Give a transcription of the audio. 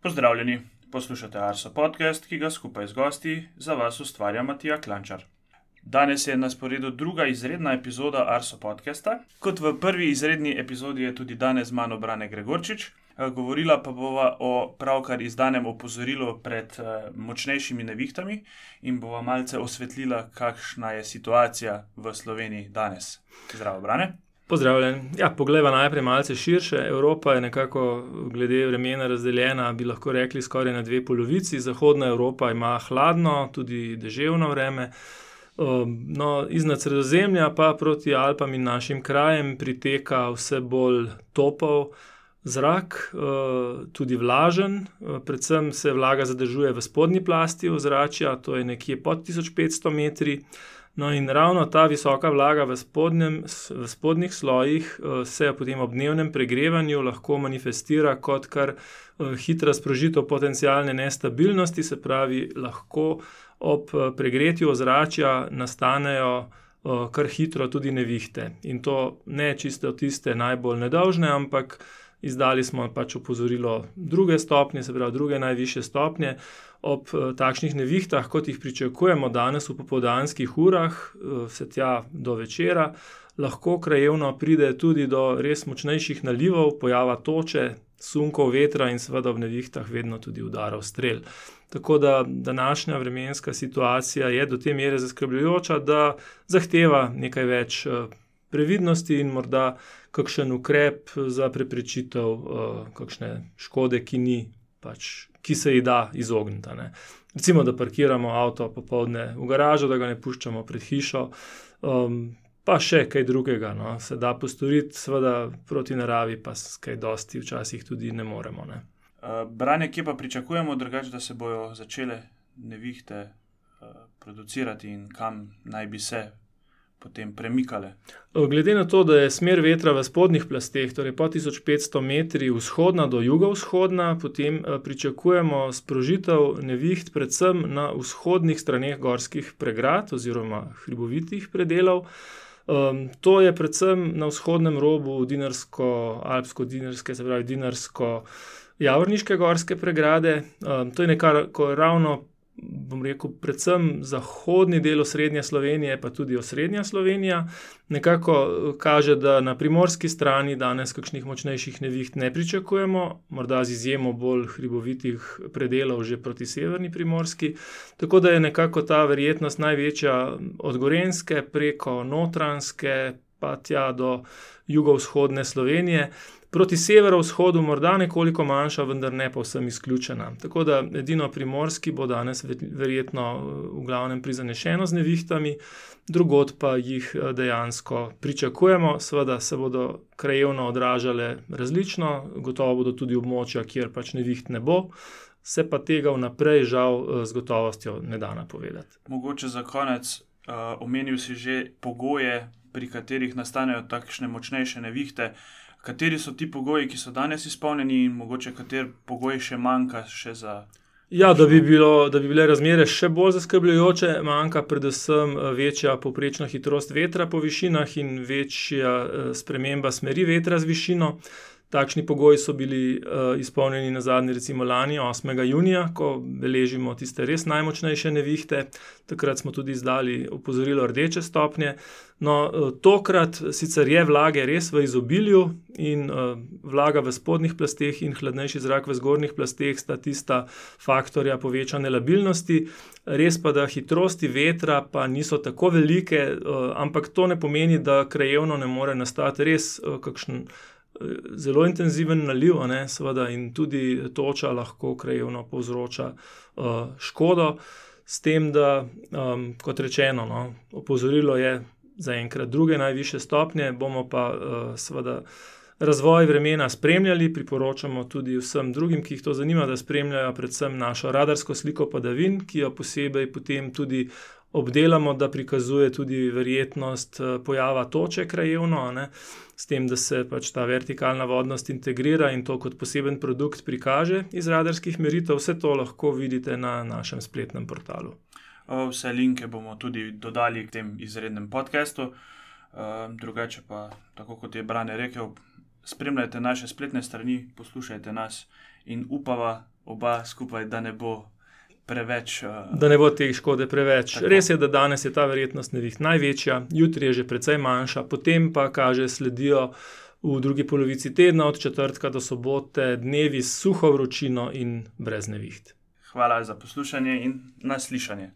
Pozdravljeni, poslušate Arso podcast, ki ga skupaj z gosti za vas ustvarja Matija Klančar. Danes je na sporedu druga izredna epizoda Arso podcasta. Kot v prvi izredni epizodi je tudi danes z mano Brane Gregorčič. Eh, govorila pa bova o pravkar izdanem opozorilu pred eh, močnejšimi nevihtami in bova malce osvetlila, kakšna je situacija v Sloveniji danes. Zdravo, Brane. Pozdravljen. Ja, Poglejva najprej malce širše. Evropa je nekako glede vremena razdeljena, bi lahko rekli, skoraj na dve polovici. Zahodna Evropa ima hladno, tudi deževno vreme. Um, no, iznad sredozemlja pa proti Alpam in našim krajem priteka vse bolj topov zrak, uh, tudi vlažen, uh, predvsem se vlaga zadržuje v spodnji plasti ozračja, to je nekje pod 1500 metri. No, in ravno ta visoka vlaga v, spodnjem, v spodnjih slojih eh, se potem ob dnevnem pregrevanju lahko manifestira kot kar eh, hitra sprožitev potencijalne nestabilnosti, se pravi, lahko ob eh, pregretju ozračja nastanejo kar hitro tudi nevihte. In to ne čisto tiste najbolj nedolžne, ampak izdali smo pač opozorilo druge stopnje, se pravi, druge najviše stopnje ob eh, takšnih nevihtah, kot jih pričakujemo danes v popoldanskih urah, eh, vse tja do večera, lahko krajevno pride tudi do res močnejših nalivov, pojava toče, sunkov vetra in seveda v nevihtah vedno tudi udarov strel. Tako da današnja vremenska situacija je do te mere zaskrbljujoča, da zahteva nekaj več eh, previdnosti in morda kakšen ukrep za preprečitev kakšne škode, ki ni pač ki se ji da izogniti. Ne. Recimo, da parkiramo avto popoldne v garažo, da ga ne puščamo pred hišo, um, pa še kaj drugega. No. Se da postoriti, seveda proti naravi, pa kaj dosti včasih tudi ne moremo. Ne. Uh, branje, kje pa pričakujemo, drugače, da se bodo začele nevihte uh, producirati in kam naj bi se potem premikale. Glede na to, da je smer vetra v spodnjih plasteh, torej po 1500 metri vzhodna do jugovzhodna, potem eh, pričakujemo sprožitev neviht, predvsem na vzhodnih straneh gorskih pregrad oziroma hribovitih predelov. Um, to je predvsem na vzhodnem robu Dinarsko-Alpsko-Dinarske, se pravi Dinarsko-Javorniške gorske pregrade. Um, to je nekako ravno bom rekel, predvsem zahodni del osrednje Slovenije, pa tudi osrednja Slovenija, nekako eh, kaže, da na primorski strani danes kakšnih močnejših neviht ne pričakujemo, morda z izjemo bolj hribovitih predelov že proti severni primorski. Tako da je nekako ta verjetnost največja od Gorenske preko Notranske, pa tja do jugovzhodne Slovenije. Proti severovzhodu morda nekoliko manjša, vendar ne povsem izključena. Tako da edino primorski bo danes verjetno v glavnem prizanešeno z nevihtami, drugot pa jih dejansko pričakujemo. Seveda se bodo krajevno odražale različno, gotovo bodo tudi območja, kjer pač neviht ne bo. Se pa tega vnaprej, žal, z gotovostjo ne da napovedati. Mogoče za konec, uh, omenil si že pogoje, pri katerih nastanejo takšne močnejše nevihte. Kateri so ti pogoji, ki so danes izpolnjeni, in mogoče kateri pogoji še manjka še za. Ja, da bi, bilo, da bi bile razmere še bolj zaskrbljujoče, manjka predvsem eh, večja povprečna hitrost vetra po višinah in večja eh, sprememba smeri vetra z višino. Takšni pogoji so bili uh, izpolnjeni na zadnji, recimo lani, 8. junija, ko beležimo tiste res najmočnejše nevihte. Takrat smo tudi izdali opozorilo rdeče stopnje. No, uh, tokrat sicer je vlage res v izobilju in uh, vlaga v spodnjih plasteh in hladnejši zrak v zgornjih plasteh sta tista faktorja povečane labilnosti. Res pa, da hitrosti vetra pa niso tako velike, uh, ampak to ne pomeni, da krajevno ne more nastati res uh, kakšen zelo intenziven naliv, ne, seveda, in tudi toča lahko krajevno povzroča uh, škodo. S tem, da, um, kot rečeno, no, opozorilo je zaenkrat druge najviše stopnje, bomo pa uh, seveda razvoj vremena spremljali, priporočamo tudi vsem drugim, ki jih to zanima, da spremljajo predvsem našo radarsko sliko padavin, ki jo posebej potem tudi obdelamo, da prikazuje tudi verjetnost uh, pojava toče krajevno. Ne s tem, da se pač ta vertikalna vodnost integrira in to kot poseben produkt prikaže iz radarskih meritev. Vse to lahko vidite na našem spletnem portalu. Vse linke bomo tudi dodali k tem izrednem podkastu. Drugače pa, tako kot je Brane rekel, spremljajte naše spletne strani, poslušajte nas in upava, oba skupaj, da ne bo preveč. Uh, da ne bo te škode preveč. Tako. Res je, da danes je ta verjetnost neviht največja, jutri je že precej manjša, potem pa kaže sledijo. V drugi polovici tedna, od četrtka do sobote, dnevi s suho vročino in brez neviht. Hvala za poslušanje in naslišanje.